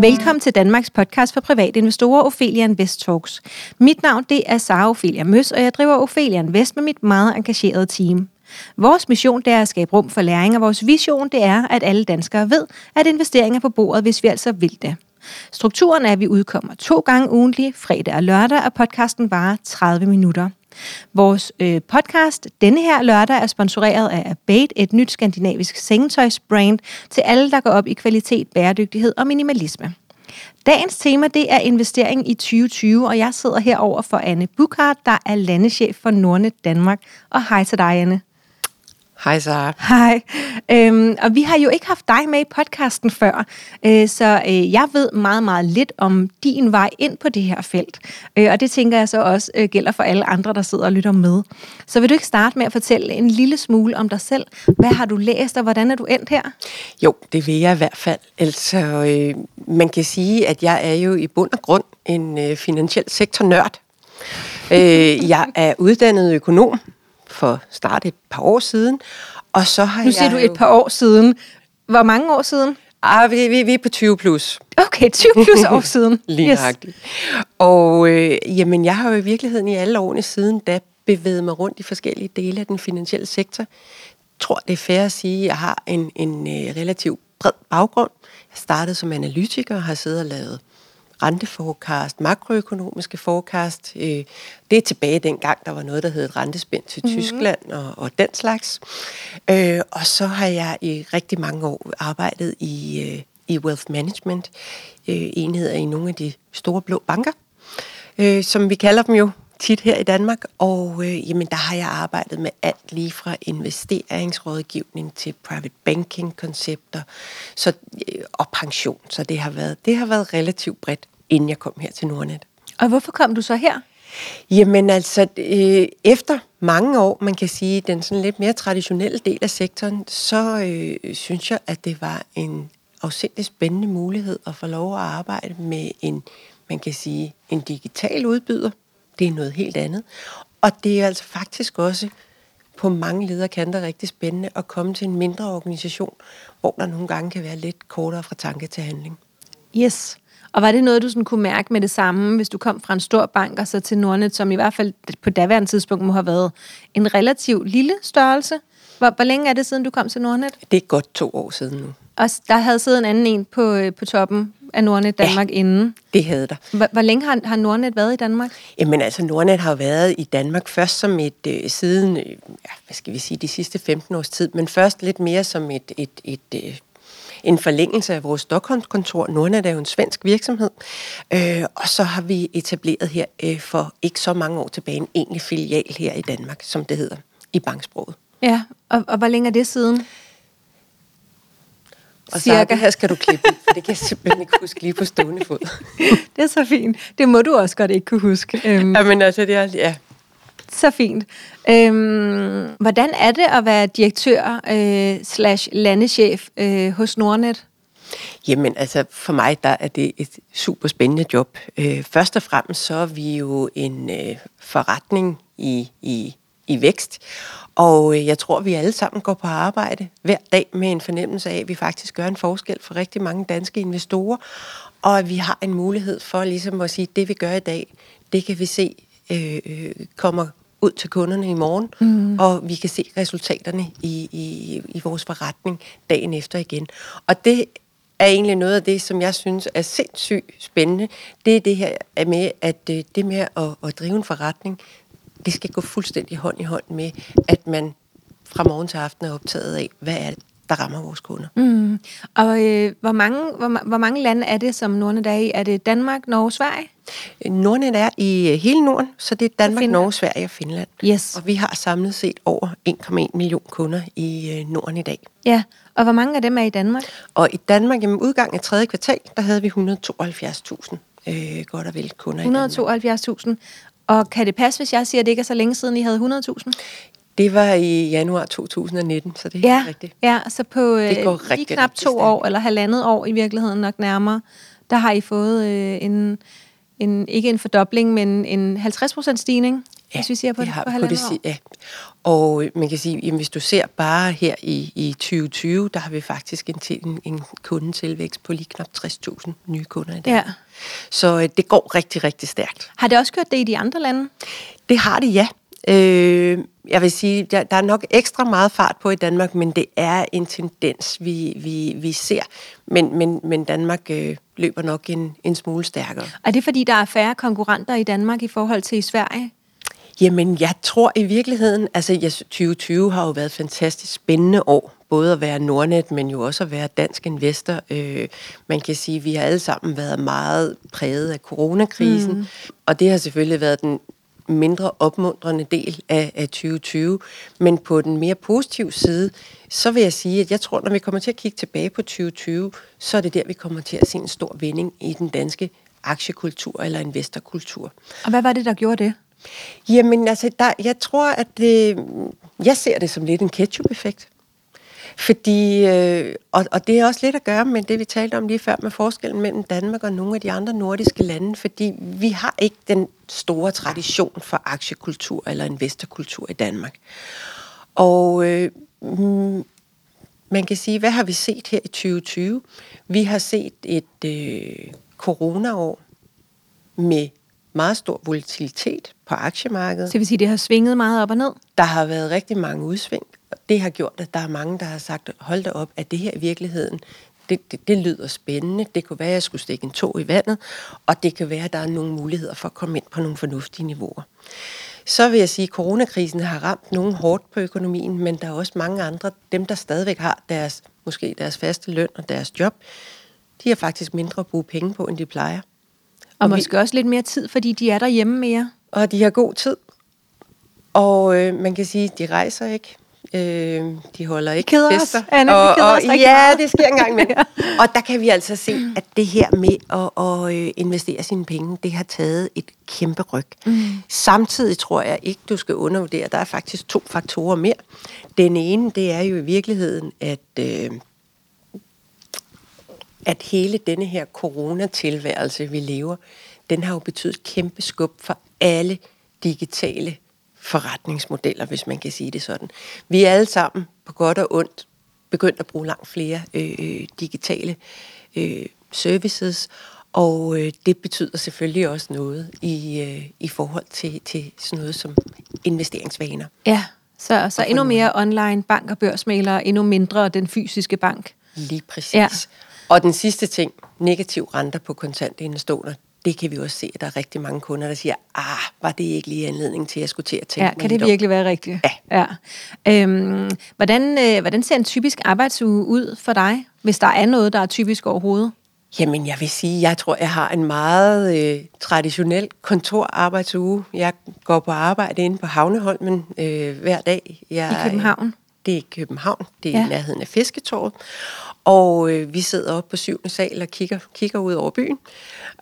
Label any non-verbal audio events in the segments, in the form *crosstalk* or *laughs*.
Velkommen til Danmarks podcast for private investorer, Ophelia Invest Talks. Mit navn det er Sara Ophelia Møs, og jeg driver Ophelia Invest med mit meget engagerede team. Vores mission det er at skabe rum for læring, og vores vision det er, at alle danskere ved, at investeringer er på bordet, hvis vi altså vil det. Strukturen er, at vi udkommer to gange ugentlig, fredag og lørdag, og podcasten varer 30 minutter. Vores øh, podcast denne her lørdag er sponsoreret af Abate, et nyt skandinavisk sengetøjsbrand til alle, der går op i kvalitet, bæredygtighed og minimalisme. Dagens tema det er investering i 2020, og jeg sidder herover for Anne Bukart, der er landeschef for Nordnet Danmark. Og hej til dig, Anne. Hej Sara. Hej. Øhm, og vi har jo ikke haft dig med i podcasten før, øh, så øh, jeg ved meget, meget lidt om din vej ind på det her felt. Øh, og det tænker jeg så også øh, gælder for alle andre, der sidder og lytter med. Så vil du ikke starte med at fortælle en lille smule om dig selv? Hvad har du læst, og hvordan er du endt her? Jo, det vil jeg i hvert fald. Altså, øh, man kan sige, at jeg er jo i bund og grund en øh, finansiel sektor-nørd. øh, jeg er uddannet økonom, for start et par år siden. Og så har nu siger jeg du et par år siden. Hvor mange år siden? Ah, vi, vi, vi er på 20 plus. Okay, 20 plus år *laughs* siden. Lige yes. Og øh, jamen, jeg har jo i virkeligheden i alle årene siden da bevæget mig rundt i forskellige dele af den finansielle sektor. Jeg tror, det er fair at sige, at jeg har en, en øh, relativt bred baggrund. Jeg startede som analytiker og har siddet og lavet renteforecast, makroøkonomiske forecast. Øh, det er tilbage dengang, der var noget, der hed rentespænd til mm-hmm. Tyskland og, og den slags. Øh, og så har jeg i rigtig mange år arbejdet i, øh, i wealth management, enheder i nogle af de store blå banker, som vi kalder dem jo tit her i Danmark, og øh, jamen, der har jeg arbejdet med alt lige fra investeringsrådgivning til private banking koncepter så, øh, og pension. Så det har, været, det har været relativt bredt, inden jeg kom her til Nordnet. Og hvorfor kom du så her? Jamen altså, øh, efter mange år, man kan sige, den sådan lidt mere traditionelle del af sektoren, så øh, synes jeg, at det var en afsindig spændende mulighed at få lov at arbejde med en, man kan sige, en digital udbyder, det er noget helt andet. Og det er altså faktisk også på mange lederkanter rigtig spændende at komme til en mindre organisation, hvor der nogle gange kan være lidt kortere fra tanke til handling. Yes. Og var det noget, du sådan kunne mærke med det samme, hvis du kom fra en stor bank og så til Nordnet, som i hvert fald på daværende tidspunkt må have været en relativt lille størrelse? Hvor, hvor længe er det siden, du kom til Nordnet? Det er godt to år siden nu. Og der havde siddet en anden en på, øh, på toppen af Nordnet Danmark ja, inden. det havde der. Hvor, hvor længe har, har Nordnet været i Danmark? Jamen altså, Nordnet har været i Danmark først som et, øh, siden, øh, hvad skal vi sige, de sidste 15 års tid, men først lidt mere som et, et, et, et øh, en forlængelse af vores Stockholmskontor. Nordnet er jo en svensk virksomhed, øh, og så har vi etableret her øh, for ikke så mange år tilbage en egentlig filial her i Danmark, som det hedder i banksproget. Ja, og, og hvor længe er det siden? Og Cirka. her skal du klippe for det kan jeg simpelthen ikke huske lige på stående fod. *laughs* det er så fint. Det må du også godt ikke kunne huske. Um, ja, men altså, det er... Ja. Så fint. Øhm, hvordan er det at være direktør øh, slash landeschef øh, hos Nordnet? Jamen altså, for mig der er det et super spændende job. Øh, først og fremmest så er vi jo en øh, forretning i, i, i vækst, og øh, jeg tror, vi alle sammen går på arbejde hver dag med en fornemmelse af, at vi faktisk gør en forskel for rigtig mange danske investorer, og at vi har en mulighed for ligesom at sige, at det vi gør i dag, det kan vi se øh, øh, kommer ud til kunderne i morgen, mm. og vi kan se resultaterne i, i, i vores forretning dagen efter igen. Og det er egentlig noget af det, som jeg synes er sindssygt spændende. Det er det her med, at øh, det med at, at drive en forretning, det skal gå fuldstændig hånd i hånd med, at man fra morgen til aften er optaget af, hvad er det, der rammer vores kunder. Mm. Og øh, hvor, mange, hvor, hvor mange lande er det, som Nordnet er i? Er det Danmark, Norge, Sverige? Nordnet er i øh, hele Norden, så det er Danmark, Norge, Sverige og Finland. Yes. Og vi har samlet set over 1,1 million kunder i øh, Norden i dag. Ja, og hvor mange af dem er i Danmark? Og i Danmark, jamen udgang af tredje kvartal, der havde vi 172.000 øh, godt og vel kunder 172.000. Og kan det passe, hvis jeg siger, at det ikke er så længe siden, I havde 100.000? Det var i januar 2019, så det er ja, rigtigt. Ja, så på det øh, går lige knap to år, eller halvandet år i virkeligheden nok nærmere, der har I fået øh, en, en, ikke en fordobling, men en 50% stigning. Ja, hvis vi ser på det, har på på det, år. ja. Og øh, man kan sige, jamen, hvis du ser bare her i, i 2020, der har vi faktisk en, til, en, en kundetilvækst på lige knap 60.000 nye kunder i dag. Ja. Så øh, det går rigtig, rigtig stærkt. Har det også gjort det i de andre lande? Det har det, ja. Øh, jeg vil sige, der, der er nok ekstra meget fart på i Danmark, men det er en tendens, vi, vi, vi ser. Men, men, men Danmark øh, løber nok en, en smule stærkere. Er det fordi, der er færre konkurrenter i Danmark i forhold til i Sverige? Jamen, jeg tror i virkeligheden, altså jeg, 2020 har jo været et fantastisk spændende år, både at være Nordnet, men jo også at være dansk investor. Øh, man kan sige, at vi har alle sammen været meget præget af coronakrisen, mm. og det har selvfølgelig været den mindre opmuntrende del af, af 2020. Men på den mere positive side, så vil jeg sige, at jeg tror, når vi kommer til at kigge tilbage på 2020, så er det der, vi kommer til at se en stor vending i den danske aktiekultur eller investorkultur. Og hvad var det, der gjorde det? Jamen, altså, der, jeg tror, at det, jeg ser det som lidt en ketchup-effekt. Fordi, øh, og, og det er også lidt at gøre med det, vi talte om lige før, med forskellen mellem Danmark og nogle af de andre nordiske lande, fordi vi har ikke den store tradition for aktiekultur eller investorkultur i Danmark. Og øh, mm, man kan sige, hvad har vi set her i 2020? Vi har set et øh, coronaår med meget stor volatilitet på aktiemarkedet. Så det vil sige, det har svinget meget op og ned? Der har været rigtig mange udsving, og det har gjort, at der er mange, der har sagt, hold da op, at det her i virkeligheden, det, det, det lyder spændende. Det kunne være, at jeg skulle stikke en tog i vandet, og det kan være, at der er nogle muligheder for at komme ind på nogle fornuftige niveauer. Så vil jeg sige, at coronakrisen har ramt nogen hårdt på økonomien, men der er også mange andre, dem der stadigvæk har deres, måske deres faste løn og deres job, de har faktisk mindre at bruge penge på, end de plejer. Og, Og vi- måske også lidt mere tid, fordi de er derhjemme mere. og de har god tid. Og øh, man kan sige, at de rejser ikke. Øh, de holder ikke keder os, fester. Anne, vi og, og, os ja, meget. det sker engang imellem. *laughs* og der kan vi altså se, at det her med at, at øh, investere sine penge, det har taget et kæmpe ryg. Mm. Samtidig tror jeg ikke, du skal undervurdere, der er faktisk to faktorer mere. Den ene, det er jo i virkeligheden, at... Øh, at hele denne her coronatilværelse, vi lever, den har jo betydet et kæmpe skub for alle digitale forretningsmodeller, hvis man kan sige det sådan. Vi er alle sammen på godt og ondt begyndt at bruge langt flere øh, øh, digitale øh, services, og øh, det betyder selvfølgelig også noget i, øh, i forhold til, til sådan noget som investeringsvaner. Ja, så, så endnu mere online bank og børsmaler, endnu mindre den fysiske bank. Lige præcis. Ja. Og den sidste ting, negativ renter på kontante indestående, det kan vi også se, at der er rigtig mange kunder, der siger, ah, var det ikke lige anledning til, at jeg skulle til at tænke Ja, kan det om?" virkelig være rigtigt? Ja. ja. Øhm, hvordan, øh, hvordan ser en typisk arbejdsuge ud for dig, hvis der er noget, der er typisk overhovedet? Jamen, jeg vil sige, jeg tror, jeg har en meget øh, traditionel kontorarbejdsuge. Jeg går på arbejde inde på Havneholmen øh, hver dag. Jeg, I København? Det er i København. Det er ja. i nærheden af Fisketorvet. Og øh, vi sidder oppe på syvende sal og kigger, kigger ud over byen.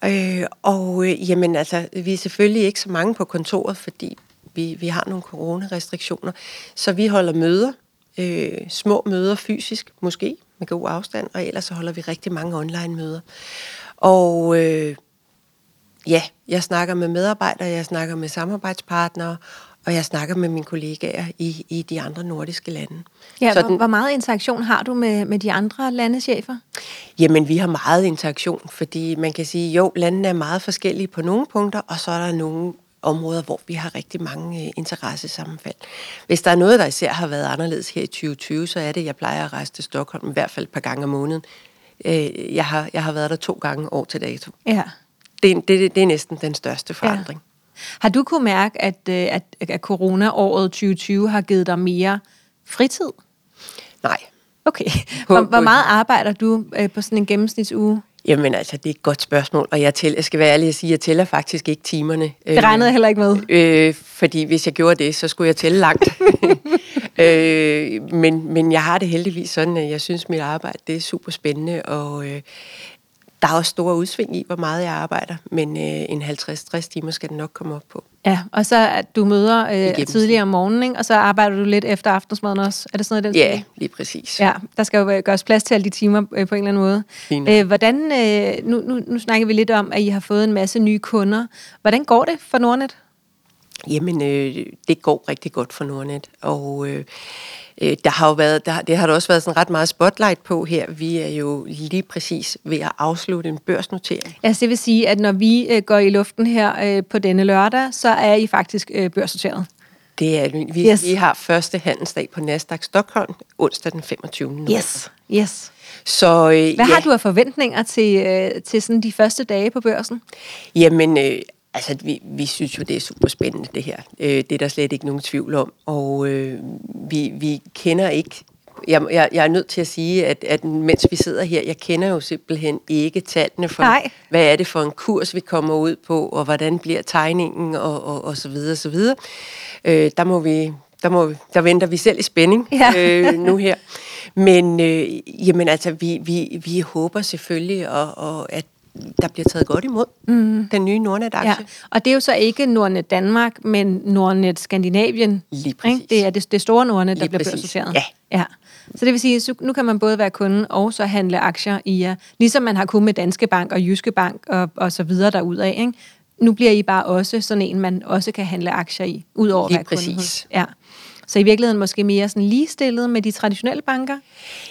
Øh, og øh, jamen, altså, vi er selvfølgelig ikke så mange på kontoret, fordi vi, vi har nogle coronarestriktioner. Så vi holder møder, øh, små møder fysisk, måske med god afstand, og ellers så holder vi rigtig mange online møder. Og øh, ja, jeg snakker med medarbejdere, jeg snakker med samarbejdspartnere, og jeg snakker med mine kollegaer i, i de andre nordiske lande. Ja, Så hvor, hvor meget interaktion har du med, med de andre landechefer? Jamen, vi har meget interaktion, fordi man kan sige, jo, landene er meget forskellige på nogle punkter, og så er der nogle områder, hvor vi har rigtig mange øh, interessesammenfald. Hvis der er noget, der især har været anderledes her i 2020, så er det, at jeg plejer at rejse til Stockholm i hvert fald et par gange om måneden. Øh, jeg, har, jeg har været der to gange år til dato. Ja. Det, det, det er næsten den største forandring. Har du kunne mærke, at, øh, at, at corona-året 2020 har givet dig mere fritid? Nej. Okay. Hvor, hvor meget arbejder du øh, på sådan en gennemsnitsuge? Jamen altså, det er et godt spørgsmål, og jeg, tæller, jeg skal være ærlig at sige, at jeg tæller faktisk ikke timerne. Det regnede jeg heller ikke med. Øh, fordi hvis jeg gjorde det, så skulle jeg tælle langt. *laughs* øh, men, men jeg har det heldigvis sådan, at jeg synes, at mit arbejde det er super spændende, og øh, der er også store udsving i, hvor meget jeg arbejder, men øh, en 50-60 timer skal den nok komme op på. Ja, og så at du møder øh, tidligere om morgenen, ikke? og så arbejder du lidt efter aftensmaden også. Er det sådan noget, den Ja, lige præcis. Ja, der skal jo øh, gøres plads til alle de timer øh, på en eller anden måde. Øh, hvordan, øh, nu, nu, nu snakker vi lidt om, at I har fået en masse nye kunder. Hvordan går det for Nordnet? Jamen, øh, det går rigtig godt for Nordnet, og øh, øh, der har jo været, der, det har der også været sådan ret meget spotlight på her. Vi er jo lige præcis ved at afslutte en børsnotering. Altså det vil sige, at når vi øh, går i luften her øh, på denne lørdag, så er I faktisk øh, børsnoteret? Det er vi. Yes. Vi har første handelsdag på Nasdaq Stockholm onsdag den 25. november. Yes, yes. Så, øh, Hvad ja. har du af forventninger til, øh, til sådan de første dage på børsen? Jamen, øh, altså, vi, vi synes jo, det er super spændende, det her. Øh, det er der slet ikke nogen tvivl om. Og øh, vi, vi kender ikke... Jeg, jeg, jeg er nødt til at sige, at, at mens vi sidder her, jeg kender jo simpelthen ikke tallene for, Nej. hvad er det for en kurs, vi kommer ud på, og hvordan bliver tegningen, og, og, og så videre, så videre. Øh, der må vi... Der, må, der venter vi selv i spænding Ja. øh, nu her. Men øh, jamen, altså, vi, vi, vi håber selvfølgelig, og, og at der bliver taget godt imod mm. den nye Nordnet-aktie. Ja, og det er jo så ikke Nordnet Danmark, men Nordnet Skandinavien. Lige præcis. Ikke? Det er det, det store Nordnet, der Lige bliver børsnoteret. Ja. ja. Så det vil sige, så nu kan man både være kunde og så handle aktier i jer, ligesom man har kunnet med Danske Bank og Jyske Bank og, og så videre derudad. Ikke? Nu bliver I bare også sådan en, man også kan handle aktier i, udover at være kunde præcis. hos. Ja. Så i virkeligheden måske mere sådan ligestillet med de traditionelle banker?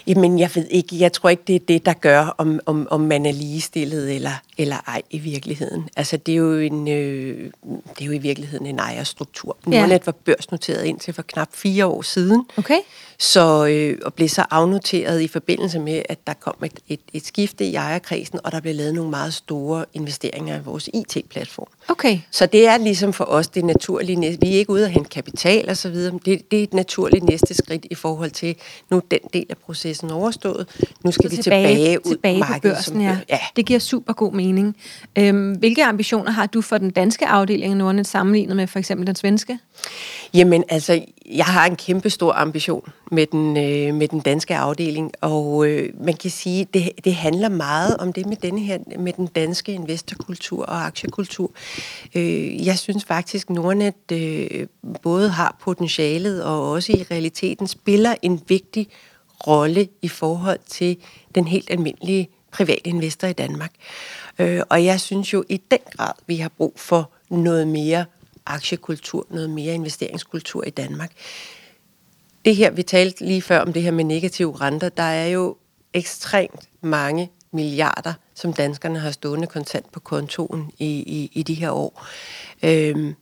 Jamen, jeg ved ikke. Jeg tror ikke, det er det, der gør, om, om, om man er ligestillet eller, eller ej i virkeligheden. Altså, det er jo, en, øh, det er jo i virkeligheden en ejerstruktur. Ja. Nordnet var børsnoteret indtil for knap fire år siden. Okay. Så, øh, og blev så afnoteret i forbindelse med, at der kom et, et, et skifte i ejerkredsen, og der blev lavet nogle meget store investeringer i vores IT-platform. Okay. Så det er ligesom for os det naturlige. Vi er ikke ude at hente kapital og så videre. Det, det er et naturligt næste skridt i forhold til, nu den del af processen overstået. Nu skal Så vi tilbage, ud tilbage på børsen, som ja. ja. Det giver super god mening. Øhm, hvilke ambitioner har du for den danske afdeling af Nordnet sammenlignet med for eksempel den svenske? Jamen altså, jeg har en kæmpe stor ambition med den, øh, med den danske afdeling, og øh, man kan sige, det, det handler meget om det med, denne her, med den danske investorkultur og aktiekultur. Øh, jeg synes faktisk, Nordnet øh, både har potentialet og også i realiteten spiller en vigtig rolle i forhold til den helt almindelige private investor i Danmark. Øh, og jeg synes jo i den grad, vi har brug for noget mere aktiekultur, noget mere investeringskultur i Danmark. Det her, vi talte lige før om det her med negative renter, der er jo ekstremt mange milliarder, som danskerne har stående kontant på kontoen i, i, i de her år. Øhm,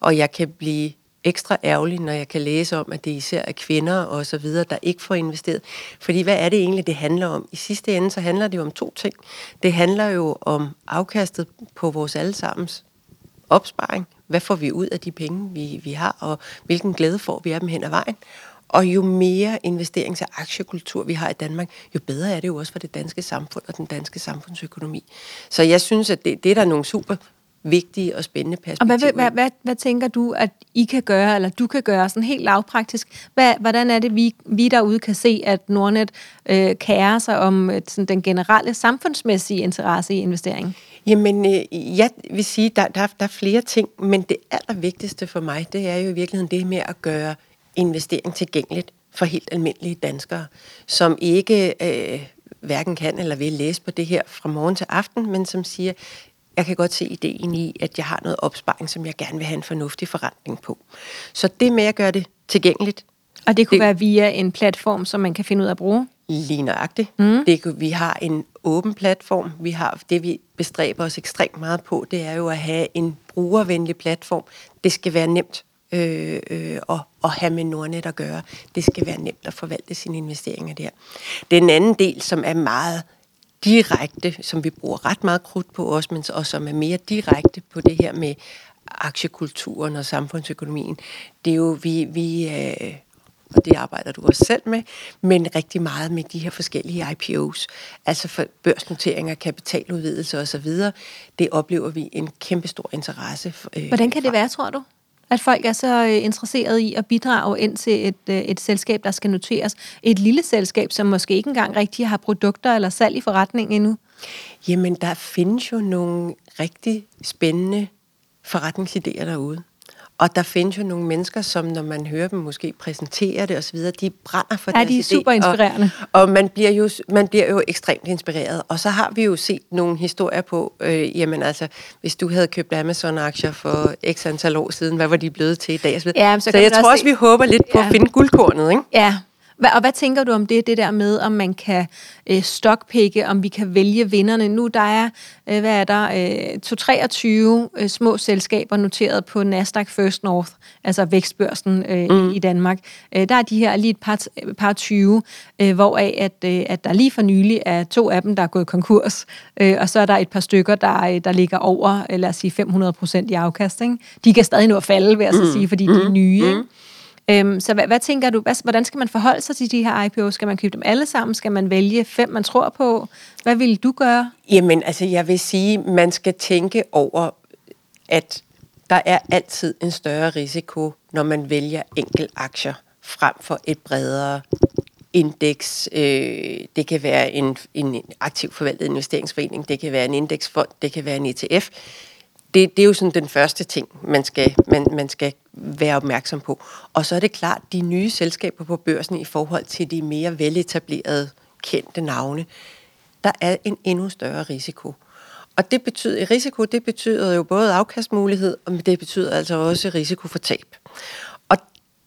og jeg kan blive ekstra ærgerlig, når jeg kan læse om, at det især er kvinder og så videre, der ikke får investeret. Fordi hvad er det egentlig, det handler om? I sidste ende, så handler det jo om to ting. Det handler jo om afkastet på vores allesammens opsparing. Hvad får vi ud af de penge, vi, vi har, og hvilken glæde får vi af dem hen ad vejen? Og jo mere investerings- og aktiekultur vi har i Danmark, jo bedre er det jo også for det danske samfund og den danske samfundsøkonomi. Så jeg synes, at det, det er der nogle super vigtige og spændende Og perspektiver. hvad, i. hvad, hvad, hvad tænker du, at I kan gøre, eller du kan gøre, sådan helt lavpraktisk? Hvad, hvordan er det, vi, vi derude kan se, at Nordnet øh, kærer sig om øh, sådan den generelle samfundsmæssige interesse i investering? Jamen, øh, jeg vil sige, der, der, der er flere ting, men det allervigtigste for mig, det er jo i virkeligheden det med at gøre investering tilgængeligt for helt almindelige danskere, som ikke øh, hverken kan eller vil læse på det her fra morgen til aften, men som siger, jeg kan godt se ideen i, at jeg har noget opsparing, som jeg gerne vil have en fornuftig forretning på. Så det med at gøre det tilgængeligt, Og det kunne Det- være via en platform, som man kan finde ud af at bruge? Lige nøjagtigt. Mm. Det, vi har en åben platform. Vi har det, vi bestræber os ekstremt meget på, det er jo at have en brugervenlig platform. Det skal være nemt øh, øh, at, at have med Nordnet at gøre. Det skal være nemt at forvalte sine investeringer der. Den anden del, som er meget direkte, som vi bruger ret meget krudt på også, men og som er mere direkte på det her med aktiekulturen og samfundsøkonomien, det er jo, vi, vi øh, og det arbejder du også selv med, men rigtig meget med de her forskellige IPOs, altså for børsnoteringer, kapitaludvidelse osv., det oplever vi en kæmpe stor interesse. for, Øh, Hvordan kan det være, tror du? At folk er så øh, interesserede i at bidrage ind til et, øh, et selskab, der skal noteres. Et lille selskab, som måske ikke engang rigtig har produkter eller salg i forretningen endnu. Jamen, der findes jo nogle rigtig spændende forretningsidéer derude. Og der findes jo nogle mennesker, som når man hører dem måske præsentere det osv., de brænder for ja, deres de er idé, super inspirerende. Og, og man, bliver jo, man bliver jo ekstremt inspireret. Og så har vi jo set nogle historier på, øh, jamen altså, hvis du havde købt Amazon-aktier for x antal år siden, hvad var de blevet til i dag? Så, Ja, så så, jeg tror også også, se- vi håber lidt på Ja. at finde guldkornet, ikke? Ja. Hva- Og hvad tænker du om det, det der med, om man kan øh, stockpikke, om vi kan vælge vinderne? Nu der er, øh, hvad er der, øh, 223 øh, små selskaber noteret på Nasdaq First North, altså vækstbørsen øh, mm. i Danmark. Øh, der er de her lige et par, par 20, øh, hvoraf at, øh, at der lige for nylig er to af dem, der er gået konkurs, øh, og så er der et par stykker, der, øh, der ligger over, øh, lad os sige, 500 procent i afkast. Ikke? De kan stadig nå at falde, vil jeg så sige, fordi de er nye. Ikke? Øhm, så hvad, hvad tænker du, hvad, hvordan skal man forholde sig til de her IPO's? Skal man købe dem alle sammen? Skal man vælge fem, man tror på? Hvad vil du gøre? Jamen, altså jeg vil sige, man skal tænke over, at der er altid en større risiko, når man vælger enkel aktier frem for et bredere indeks. Øh, det kan være en, en aktiv forvaltet investeringsforening, det kan være en indeksfond, det kan være en ETF. Det, det er jo sådan den første ting, man skal, man, man skal være opmærksom på. Og så er det klart, de nye selskaber på børsen i forhold til de mere veletablerede, kendte navne, der er en endnu større risiko. Og det betyder, risiko, det betyder jo både afkastmulighed, men det betyder altså også risiko for tab. Og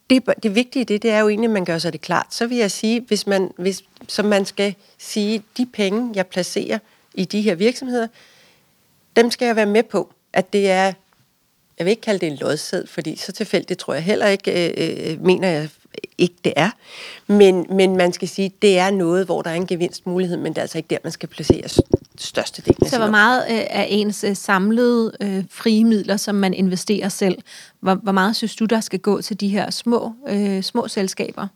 det, det vigtige i det, det er jo egentlig, at man gør sig det klart. Så vil jeg sige, hvis man, hvis, så man skal sige, de penge, jeg placerer i de her virksomheder, dem skal jeg være med på, at det er, jeg vil ikke kalde det en lodsæd, fordi så tilfældigt tror jeg heller ikke, øh, øh, mener jeg ikke det er. Men, men man skal sige, det er noget, hvor der er en gevinstmulighed, men det er altså ikke der, man skal placere størstedelen af Så hvor meget øh, er ens øh, samlede øh, frie midler, som man investerer selv? Hvor, hvor meget synes du, der skal gå til de her små, øh, små selskaber?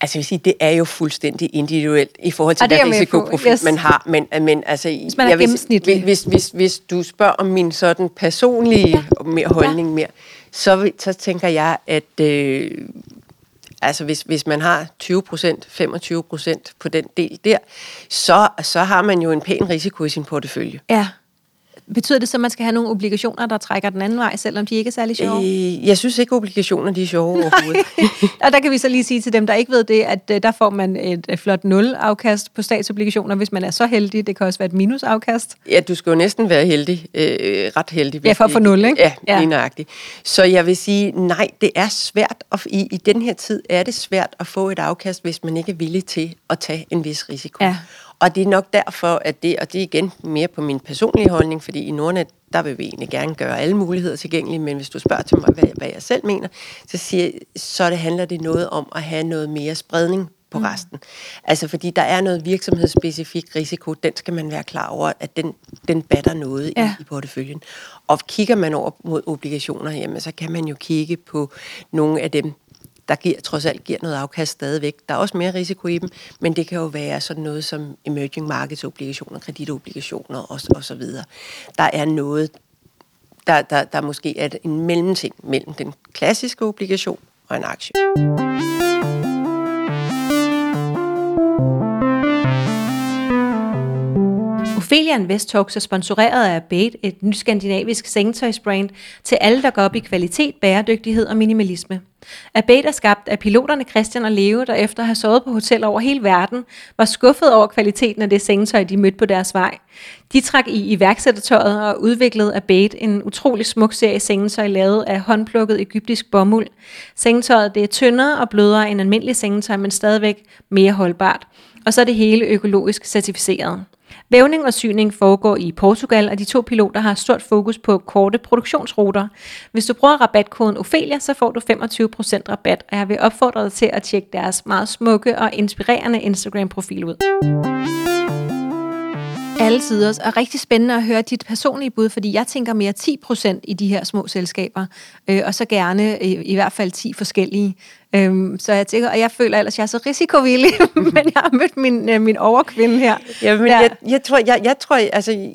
Altså jeg vil sige, det er jo fuldstændig individuelt i forhold til, hvad jeg risikoprofil Yes. man har. Men, men altså, hvis man er gennemsnitlig. Hvis, hvis, hvis du spørger om min sådan personlige ja. mere holdning ja. mere, så, så tænker jeg, at øh, altså hvis, hvis man har 20 procent, 25 procent på den del der, så, så har man jo en pæn risiko i sin portefølje. Ja. Betyder det så, at man skal have nogle obligationer, der trækker den anden vej, selvom de ikke er særlig sjove? Øh, jeg synes ikke, obligationer de er sjove overhovedet. *laughs* Og der kan vi så lige sige til dem, der ikke ved det, at øh, der får man et øh, flot nul-afkast på statsobligationer, hvis man er så heldig. Det kan også være et minusafkast. Ja, du skal jo næsten være heldig, øh, ret heldig. Ja, for at få nul, ikke? Ja, Ja. ja. lige nøjagtigt. Så jeg vil sige, nej, det er svært, at, i, i den her tid er det svært at få et afkast, hvis man ikke er villig til at tage en vis risiko. Ja. Og det er nok derfor, at det, og det er igen mere på min personlige holdning, fordi i Nordnet, der vil vi egentlig gerne gøre alle muligheder tilgængelige, men hvis du spørger til mig, hvad, hvad jeg selv mener, så, siger, så det handler det noget om at have noget mere spredning på resten. Altså fordi der er noget virksomhedsspecifik risiko, den skal man være klar over, at den, den batter noget ja. i, i porteføljen. Og kigger man over mod obligationer, jamen så kan man jo kigge på nogle af dem, der giver, trods alt giver noget afkast stadigvæk. Der er også mere risiko i dem, men det kan jo være sådan noget som emerging markets obligationer, kreditobligationer og, og så videre. Der er noget, der, der, der måske er en mellemting mellem den klassiske obligation og en aktie. Ophelia Invest Talks er sponsoreret af Bait, et nyt skandinavisk sengetøjsbrand til alle, der går op i kvalitet, bæredygtighed og minimalisme. Abate er skabt af piloterne Christian og Leo, der efter at have sovet på hoteller over hele verden, var skuffet over kvaliteten af det sengetøj, de mødte på deres vej. De trak i iværksættertøjet og udviklede Abate en utrolig smuk serie sengetøj lavet af håndplukket egyptisk bomuld. Sengetøjet det er tyndere og blødere end almindelig sengetøj, men stadigvæk mere holdbart. Og så er det hele økologisk certificeret. Vævning og syning foregår i Portugal, og de to piloter har stort fokus på korte produktionsruter. Hvis du bruger rabatkoden Ophelia, så får du 25% rabat, og jeg vil opfordre dig til at tjekke deres meget smukke og inspirerende Instagram-profil ud. Alle tider, og rigtig spændende at høre dit personlige bud, fordi jeg tænker mere 10% i de her små selskaber, øh, og så gerne i, i hvert fald 10 forskellige. Øhm, så jeg tænker, og jeg føler ellers, at jeg er så risikovillig, *laughs* men jeg har mødt min, øh, min overkvinde her. Ja, men Ja. jeg, jeg, tror, jeg, jeg tror, altså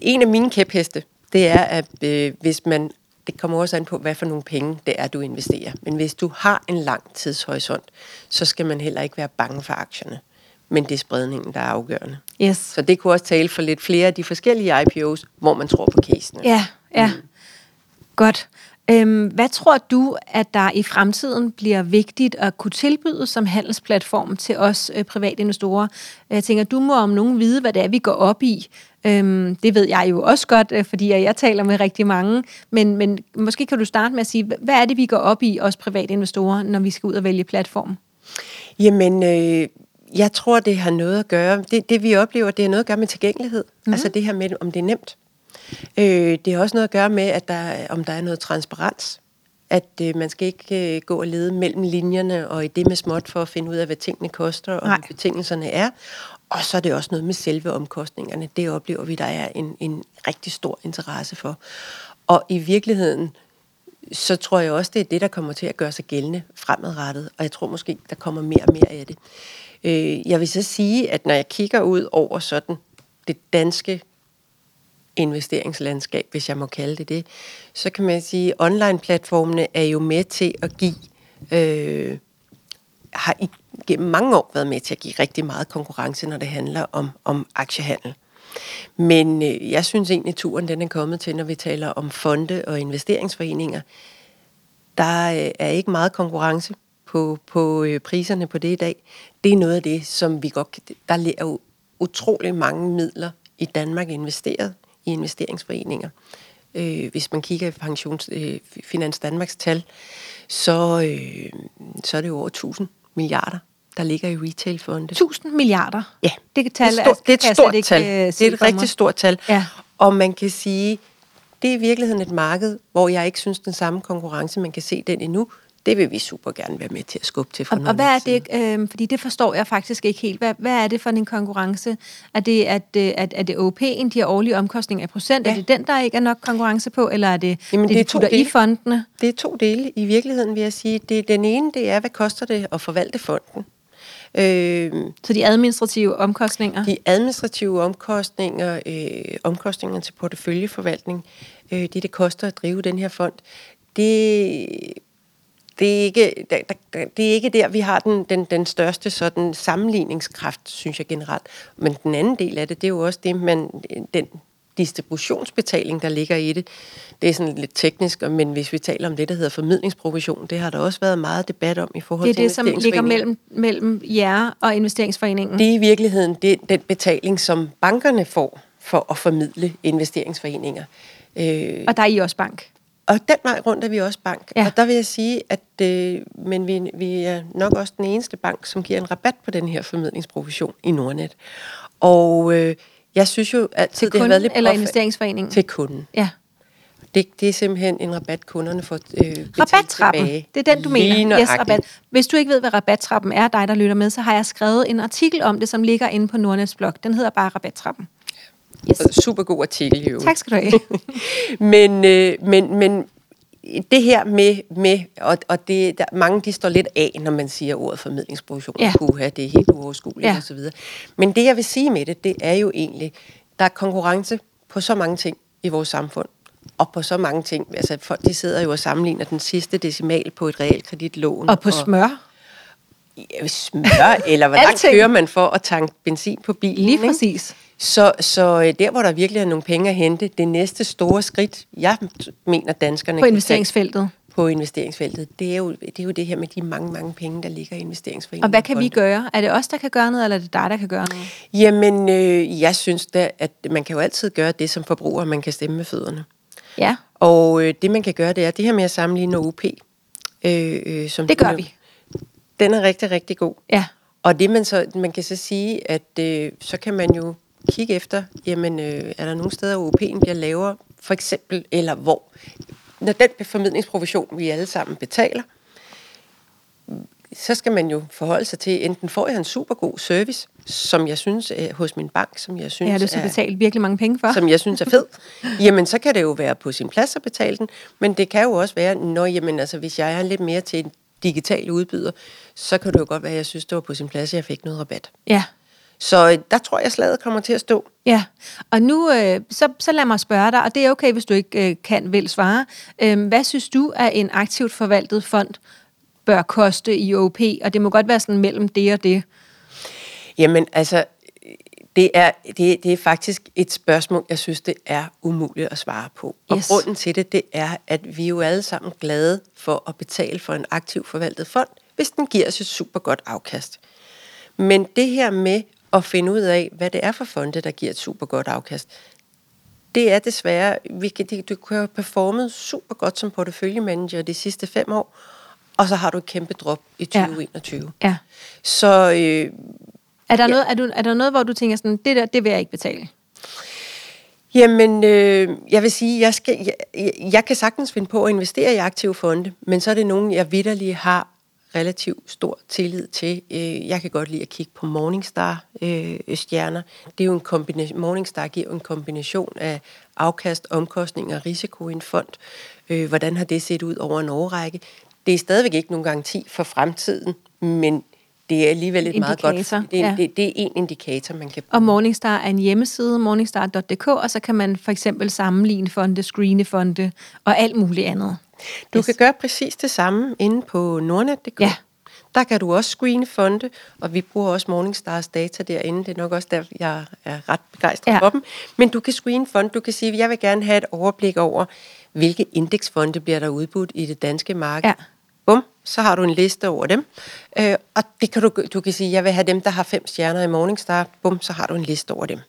en af mine kæpheste, det er, at øh, hvis man, det kommer også an på, hvad for nogle penge det er, du investerer. Men hvis du har en lang tidshorisont, så skal man heller ikke være bange for aktierne. Men det er spredningen, der er afgørende. Yes. Så det kunne også tale for lidt flere af de forskellige IPOs, hvor man tror på casen. Ja, ja. Mm. Godt. Øhm, hvad tror du, at der i fremtiden bliver vigtigt at kunne tilbyde som handelsplatform til os øh, private investorer? Jeg tænker, du må om nogen vide, hvad det er, vi går op i. Øhm, det ved jeg jo også godt, øh, fordi jeg taler med rigtig mange. Men, men måske kan du starte med at sige, hvad er det, vi går op i, os private investorer, når vi skal ud og vælge platform? Jamen, øh, jeg tror, det har noget at gøre. Det, det vi oplever, det har noget at gøre med tilgængelighed. Mm. Altså det her med, om det er nemt. Øh, det har også noget at gøre med, at der, om der er noget transparens. At øh, man skal ikke øh, gå og lede mellem linjerne og i det med småt for at finde ud af, hvad tingene koster og hvad betingelserne er. Og så er det også noget med selve omkostningerne. Det oplever vi, der er en, en rigtig stor interesse for. Og i virkeligheden, så tror jeg også, det er det, der kommer til at gøre sig gældende fremadrettet. Og jeg tror måske, der kommer mere og mere af det. Øh, jeg vil så sige, at når jeg kigger ud over sådan det danske investeringslandskab, hvis jeg må kalde det det, så kan man sige, at online-platformene er jo med til at give, øh, har i, gennem mange år været med til at give rigtig meget konkurrence, når det handler om, om aktiehandel. Men øh, jeg synes egentlig, at turen den er kommet til, når vi taler om fonde og investeringsforeninger. Der øh, er ikke meget konkurrence på, på øh, priserne på det i dag. Det er noget af det, som vi godt... Der er jo utrolig mange midler i Danmark investeret i investeringsforeninger. Øh, hvis man kigger i pensions, øh, Finans Danmarks tal, så, øh, så er det jo over 1000 milliarder, der ligger i retailfonde. 1000 milliarder? Ja. Det, tal, det, er, stort, det er et stort ikke, tal. Øh, det er et rigtig stort tal. Ja. Og man kan sige, det er i virkeligheden et marked, hvor jeg ikke synes den samme konkurrence, man kan se den endnu, det vil vi super gerne være med til at skubbe til. For og, og hvad er det, øh, fordi det forstår jeg faktisk ikke helt, hvad, hvad er det for en konkurrence? Er det, at, øh, at, er det OP'en, de har årlige omkostninger i procent? Ja. Er det den, der ikke er nok konkurrence på, eller er det Jamen, det, det de to dele. i fondene? Det er to dele i virkeligheden, vil jeg sige. Det, den ene, det er, hvad koster det at forvalte fonden? Øh, så de administrative omkostninger? De administrative omkostninger, øh, omkostninger til porteføljeforvaltning, øh, det det koster at drive den her fond, det det er ikke, der, der, det er ikke der, vi har den, den, den største sådan sammenligningskraft, synes jeg generelt. Men den anden del af det, det er jo også det, man, den distributionsbetaling, der ligger i det. Det er sådan lidt teknisk, men hvis vi taler om det, der hedder formidlingsprovision, det har der også været meget debat om i forhold til Det er det, som ligger mellem, mellem jer og investeringsforeningen? Det er i virkeligheden det, den betaling, som bankerne får for at formidle investeringsforeninger. Øh, og der er I også bank? Og den vej rundt er vi også bank. Ja. Og der vil jeg sige, at øh, men vi, vi er nok også den eneste bank, som giver en rabat på den her formidlingsprovision i Nordnet. Og øh, jeg synes jo altid, til det har været lidt eller investeringsforeningen? Til kunden. Ja. Det, det er simpelthen en rabat, kunderne får øh, Rabattrappen, tilbage. det er den, du mener. Yes, rabat. Hvis du ikke ved, hvad rabattrappen er, dig der lytter med, så har jeg skrevet en artikel om det, som ligger inde på Nordnets blog. Den hedder bare rabattrappen. Yes. Super god artikel, jo. Tak skal du have. *laughs* men, øh, men, men det her med, med og, og det, der, mange de står lidt af, når man siger ordet formidlingsprovision. Ja. Puha, det er helt uoverskueligt ja. osv. Men det, jeg vil sige med det, det er jo egentlig, der er konkurrence på så mange ting i vores samfund. Og på så mange ting. Altså, folk de sidder jo og sammenligner den sidste decimal på et realkreditlån. Og på smør. Ja, smør, eller hvor *laughs* langt kører man for at tanke benzin på bilen? Lige præcis. Ikke? Så, så øh, der, hvor der virkelig er nogle penge at hente, det næste store skridt, jeg mener danskerne... På investeringsfeltet? På investeringsfeltet. Det er, jo, det er jo det her med de mange, mange penge, der ligger i investeringsforeningen. Og hvad kan vi gøre? Er det os, der kan gøre noget, eller er det dig, der kan gøre noget? Jamen, øh, jeg synes da, at man kan jo altid gøre det som forbruger, man kan stemme med fødderne. Ja. Og øh, det, man kan gøre, det er det her med at sammenligne OP. Øh, øh, som det gør vi. Den er rigtig, rigtig god. Ja. Og det man så, man kan så sige, at øh, så kan man jo kigge efter, jamen, øh, er der nogle steder, hvor OP'en bliver lavere, for eksempel, eller hvor, når den formidlingsprovision, vi alle sammen betaler, så skal man jo forholde sig til, enten får jeg en super god service, som jeg synes er hos min bank, som jeg synes ja, det er betalt virkelig mange penge for. Som jeg synes er fed. jamen, så kan det jo være på sin plads at betale den, men det kan jo også være, når, jamen, altså, hvis jeg er lidt mere til en digital udbyder, så kan det jo godt være, at jeg synes, det var på sin plads, at jeg fik noget rabat. Ja. Så øh, der tror jeg, slaget kommer til at stå. Ja, og nu øh, så, så lad mig spørge dig, og det er okay, hvis du ikke øh, kan vil svare. Øh, hvad synes du, at en aktivt forvaltet fond bør koste i OP? Og det må godt være sådan mellem det og det. Jamen, altså, Det er, det, det er faktisk et spørgsmål, jeg synes, det er umuligt at svare på. Og Yes. grunden til det, det er, at vi er jo alle sammen glade for at betale for en aktiv forvaltet fond, hvis den giver os et super godt afkast. Men det her med at finde ud af, hvad det er for fonde, der giver et super godt afkast, det er desværre, vi kan, du kan have performet super godt som porteføljemanager de sidste fem år, og så har du et kæmpe drop i Ja. 2021. Ja. Så øh, Er der, Ja. noget, er, du, er der noget, hvor du tænker sådan, det der, det vil jeg ikke betale? Jamen, øh, jeg vil sige, jeg, skal, jeg, jeg, jeg kan sagtens finde på at investere i aktive fonde, men så er det nogen, jeg vidderlig har relativt stor tillid til. Øh, jeg kan godt lide at kigge på Morningstar-stjerner. det er jo en kombination, Morningstar giver jo en kombination af afkast, omkostning og risiko i en fond. Øh, hvordan har det set ud over en årrække? Det er stadigvæk ikke nogen garanti for fremtiden, men det er alligevel et meget godt... Indikator, Det er, ja. det, det er en indikator, man kan Og Morningstar er en hjemmeside, morningstar.dk, og så kan man for eksempel sammenligne fonde, screene fonde og alt muligt andet. Du kan gøre præcis det samme inde på nordnet.dk. Ja. Der kan du også screene fonde, og vi bruger også Morningstars data derinde. Det er nok også der, jeg er ret begejstret ja. for dem. Men du kan screene fonde. Du kan sige, at jeg vil gerne have et overblik over, hvilke indeksfonde bliver der udbudt i det danske marked. Ja. Bum, så har du en liste over dem. Øh, og det kan du, du kan sige, jeg vil have dem, der har fem stjerner i Morningstar. Bum, så har du en liste over dem.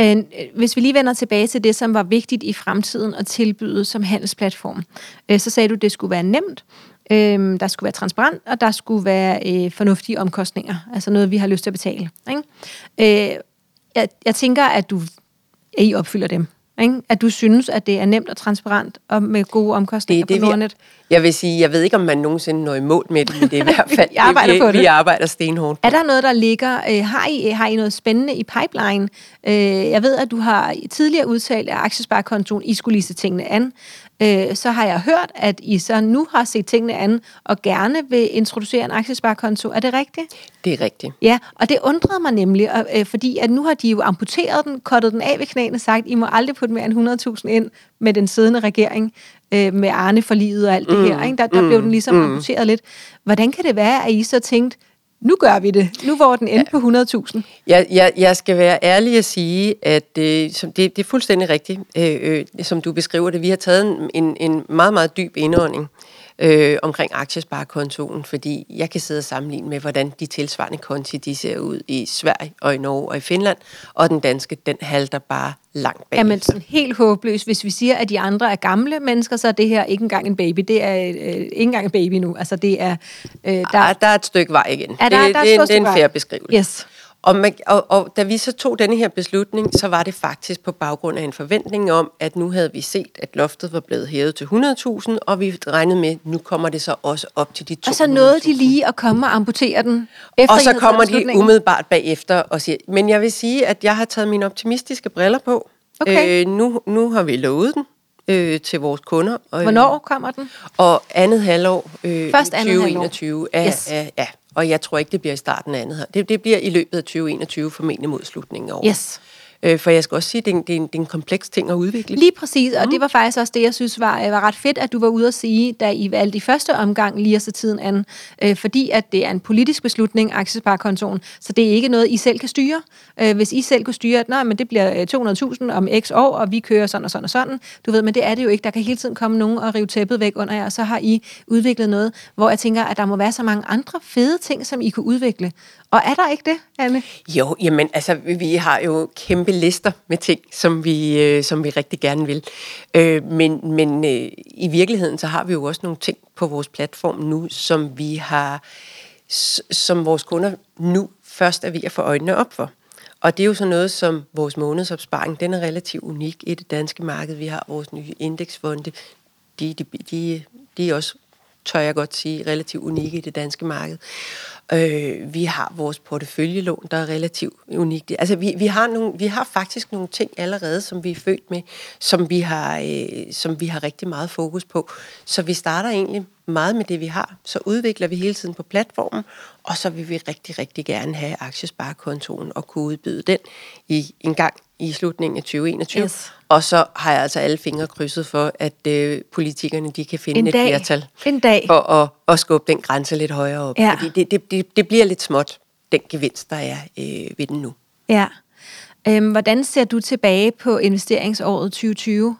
Øh, Hvis vi lige vender tilbage til det, som var vigtigt i fremtiden at tilbyde som handelsplatform, øh, så sagde du, at det skulle være nemt, øh, der skulle være transparent, og der skulle være øh, fornuftige omkostninger, altså noget, vi har lyst til at betale. Ikke? Øh, jeg, jeg tænker, at du at I opfylder dem. Ikke? At du synes, at det er nemt og transparent og med gode omkostninger Det det, på vi, Nordnet. jeg vil sige, jeg ved ikke, om man nogensinde når i mål med det, men det er i *laughs* hvert fald, Vi arbejder vi, på det. vi arbejder stenhårdt. Er der noget, der ligger? Øh, har, I, har I noget spændende i pipeline? Øh, jeg ved, at du har tidligere udtalt, at aktiesparekontoen, I skulle lige se tingene an. Øh, så har jeg hørt, at I så nu har set tingene an, og gerne vil introducere en aktiesparekonto. Er det rigtigt? Det er rigtigt. Ja, og det undrede mig nemlig, og, øh, fordi at nu har de jo amputeret den, kottet den af ved knæene, sagt, I må aldrig putte mere end 100.000 ind med den siddende regering, øh, med Arne for livet og alt det her. Ikke? Der, der blev den ligesom amputeret lidt. Hvordan kan det være, at I så tænkte, nu gør vi det, nu hvor den endte på 100.000? Jeg, jeg, jeg skal være ærlig at sige, at øh, som det, det er fuldstændig rigtigt, øh, øh, som du beskriver det. Vi har taget en, en meget, meget dyb indånding øh, omkring aktiesparekontoen, fordi jeg kan sidde og sammenligne med, hvordan de tilsvarende konti de ser ud i Sverige og i Norge og i Finland, og den danske, den halter bare langt bag. Jamen sådan helt håbløst. Hvis vi siger, at de andre er gamle mennesker, så er det her ikke engang en baby. Det er øh, ikke engang en baby nu. Altså det er... Øh, der, der, der er et stykke vej igen. Er der- det, der er et det, det, det er en fair beskrivelse. Yes. Og, man, og, og da vi så tog denne her beslutning, så var det faktisk på baggrund af en forventning om, at nu havde vi set, at loftet var blevet hævet til 100.000, og vi regnede med, at nu kommer det så også op til de 200.000. Og så nåede de lige at komme og amputere den. Efter Og så kommer de umiddelbart bagefter og siger, men jeg vil sige, at jeg har taget mine optimistiske briller på. Okay. Øh, nu, nu har vi lovet den øh, til vores kunder. Og, Hvornår kommer den? Og andet halvår øh, Først andet 2021. Er, Yes. er, ja, og jeg tror ikke, det bliver i starten af andet her. Det, det bliver i løbet af 2021, formentlig mod slutningen af året. Yes. Øh, for jeg skal også sige, at det er, en, det, er en, det er en kompleks ting at udvikle. Lige præcis, og det var faktisk også det, jeg synes var, øh, var ret fedt, at du var ude at sige, da I valgte i første omgang lige at se tiden an, øh, fordi at det er en politisk beslutning, aktiesparekontoen, så det er ikke noget, I selv kan styre. Øh, hvis I selv kunne styre, at nej, men det bliver øh, 200.000 om x år, og vi kører sådan og sådan og sådan, du ved, men det er det jo ikke. Der kan hele tiden komme nogen og rive tæppet væk under jer, og så har I udviklet noget, hvor jeg tænker, at der må være så mange andre fede ting, som I kunne udvikle. Og er der ikke det, Anne? Jo, jamen altså, vi har jo kæmpe lister med ting, som vi, øh, som vi rigtig gerne vil. Øh, men men øh, i virkeligheden, så har vi jo også nogle ting på vores platform nu, som vi har, som vores kunder nu først er ved at få øjnene op for. Og det er jo sådan noget som vores månedsopsparing, den er relativt unik i det danske marked. Vi har vores nye indeksfonde, de, de, de, de er også tør jeg godt sige, relativt unikke i det danske marked. Øh, vi har vores porteføljelån, der er relativt unikt. Altså, vi, vi, har nogle, vi har faktisk nogle ting allerede, som vi er født med, som vi, har, øh, som vi har rigtig meget fokus på. Så vi starter egentlig meget med det, vi har. Så udvikler vi hele tiden på platformen, og så vil vi rigtig, rigtig gerne have aktiesparekontoen og kunne udbyde den i en gang i slutningen af 2021. Yes. Og så har jeg altså alle fingre krydset for, at øh, politikerne de kan finde En et dag. flertal En dag. for at, at skubbe den grænse lidt højere op. Ja. Fordi det, det, det, det bliver lidt småt, den gevinst, der er øh, ved den nu. Ja. Øhm, hvordan ser du tilbage på investeringsåret 2020?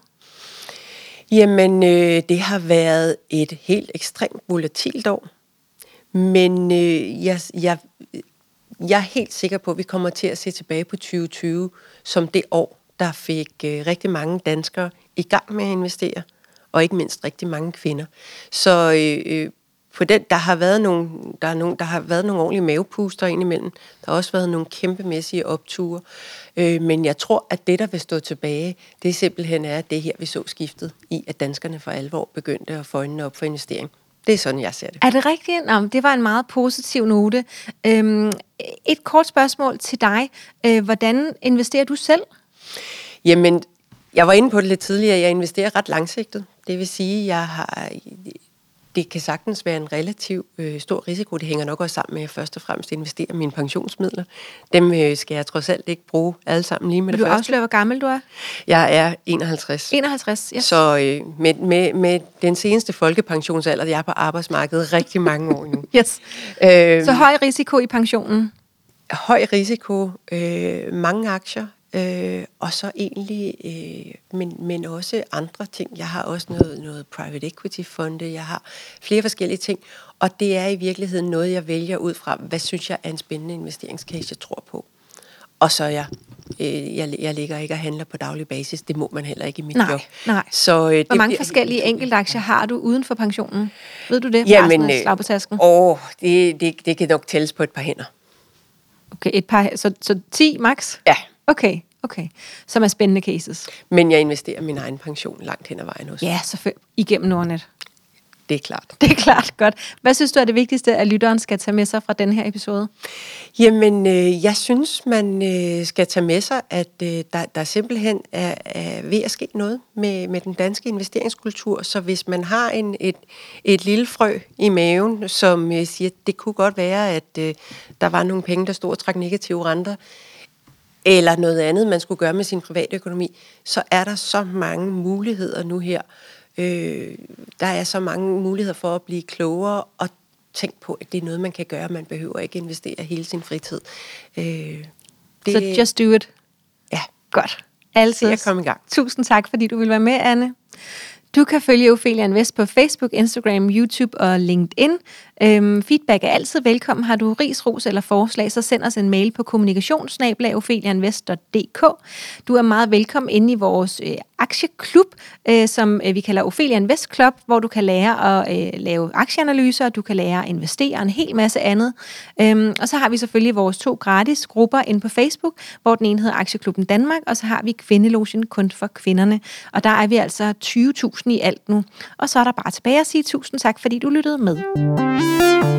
Jamen, øh, det har været et helt ekstremt volatilt år. Men øh, jeg, jeg, jeg er helt sikker på, at vi kommer til at se tilbage på 2020 som det år, der fik øh, rigtig mange danskere i gang med at investere, og ikke mindst rigtig mange kvinder. Så øh, øh, på den, der har været nogle, der er nogle, der har været nogle ordentlige mavepuster indimellem. Der har også været nogle kæmpemæssige opture. Øh, men jeg tror, at det, der vil stå tilbage, det simpelthen er det her, vi så skiftet i, at danskerne for alvor begyndte at få øjnene op for investering. Det er sådan, jeg ser det. Er det rigtigt? Nå, det var en meget positiv note. Øhm, et kort spørgsmål til dig. Øh, hvordan investerer du selv? Jamen, jeg var inde på det lidt tidligere. Jeg investerer ret langsigtet. Det vil sige, at jeg har det kan sagtens være en relativ øh, stor risiko. Det hænger nok også sammen med, at jeg først og fremmest investerer mine pensionsmidler. Dem øh, skal jeg trods alt ikke bruge alle sammen lige med Vil det du første. afsløre, hvor gammel du er? Jeg er 51. 51, ja. Så øh, med, med, med den seneste folkepensionsalder, jeg er på arbejdsmarkedet rigtig mange år nu. *laughs* yes. Øh, Så høj risiko i pensionen? Høj risiko, øh, mange aktier, Øh, og så egentlig, øh, men, men også andre ting. Jeg har også noget, noget private equity fonde, jeg har flere forskellige ting, og det er i virkeligheden noget, jeg vælger ud fra, hvad synes jeg er en spændende investeringscase, jeg tror på. Og så jeg, øh, jeg, jeg ligger ikke og handler på daglig basis, det må man heller ikke i mit nej, job. Nej. Så, øh, Hvor mange bliver, forskellige enkeltaktier har du uden for pensionen? Ved du det? Jamen, øh, på tasken? Åh, det, det, det kan nok tælles på et par hænder. Okay, et par, så, så 10 max? Ja. Okay, okay. Som er spændende cases. Men jeg investerer min egen pension langt hen ad vejen også. Ja, selvfølgelig. Igennem Nordnet. Det er klart. Det er klart, godt. Hvad synes du er det vigtigste, at lytteren skal tage med sig fra den her episode? Jamen, øh, jeg synes, man øh, skal tage med sig, at øh, der, der simpelthen er, er ved at ske noget med, med den danske investeringskultur. Så hvis man har en, et, et lille frø i maven, som øh, siger, at det kunne godt være, at øh, der var nogle penge, der stod og trak negative renter, eller noget andet, man skulle gøre med sin private økonomi, så er der så mange muligheder nu her. Øh, der er så mange muligheder for at blive klogere og tænk på, at det er noget, man kan gøre. Man behøver ikke investere hele sin fritid. Øh, det, så just do it. Ja. Godt. Altid. Jeg kom i gang. Tusind tak, fordi du vil være med, Anne. Du kan følge Ophelia Invest på Facebook, Instagram, YouTube og LinkedIn. Øhm, feedback er altid velkommen. Har du ris, ros eller forslag, så send os en mail på kommunikationssnabelagopheliainvest.dk. Du er meget velkommen inde i vores øh, aktieklub, øh, som øh, vi kalder Ophelia Invest Club, hvor du kan lære at øh, lave aktieanalyser, du kan lære at investere en hel masse andet. Øhm, og så har vi selvfølgelig vores to gratis grupper inde på Facebook, hvor den ene hedder Aktieklubben Danmark, og så har vi Kvindelogen kun for kvinderne. Og der er vi altså 20.000 i alt nu. Og så er der bare tilbage at sige tusind tak, fordi du lyttede med. Música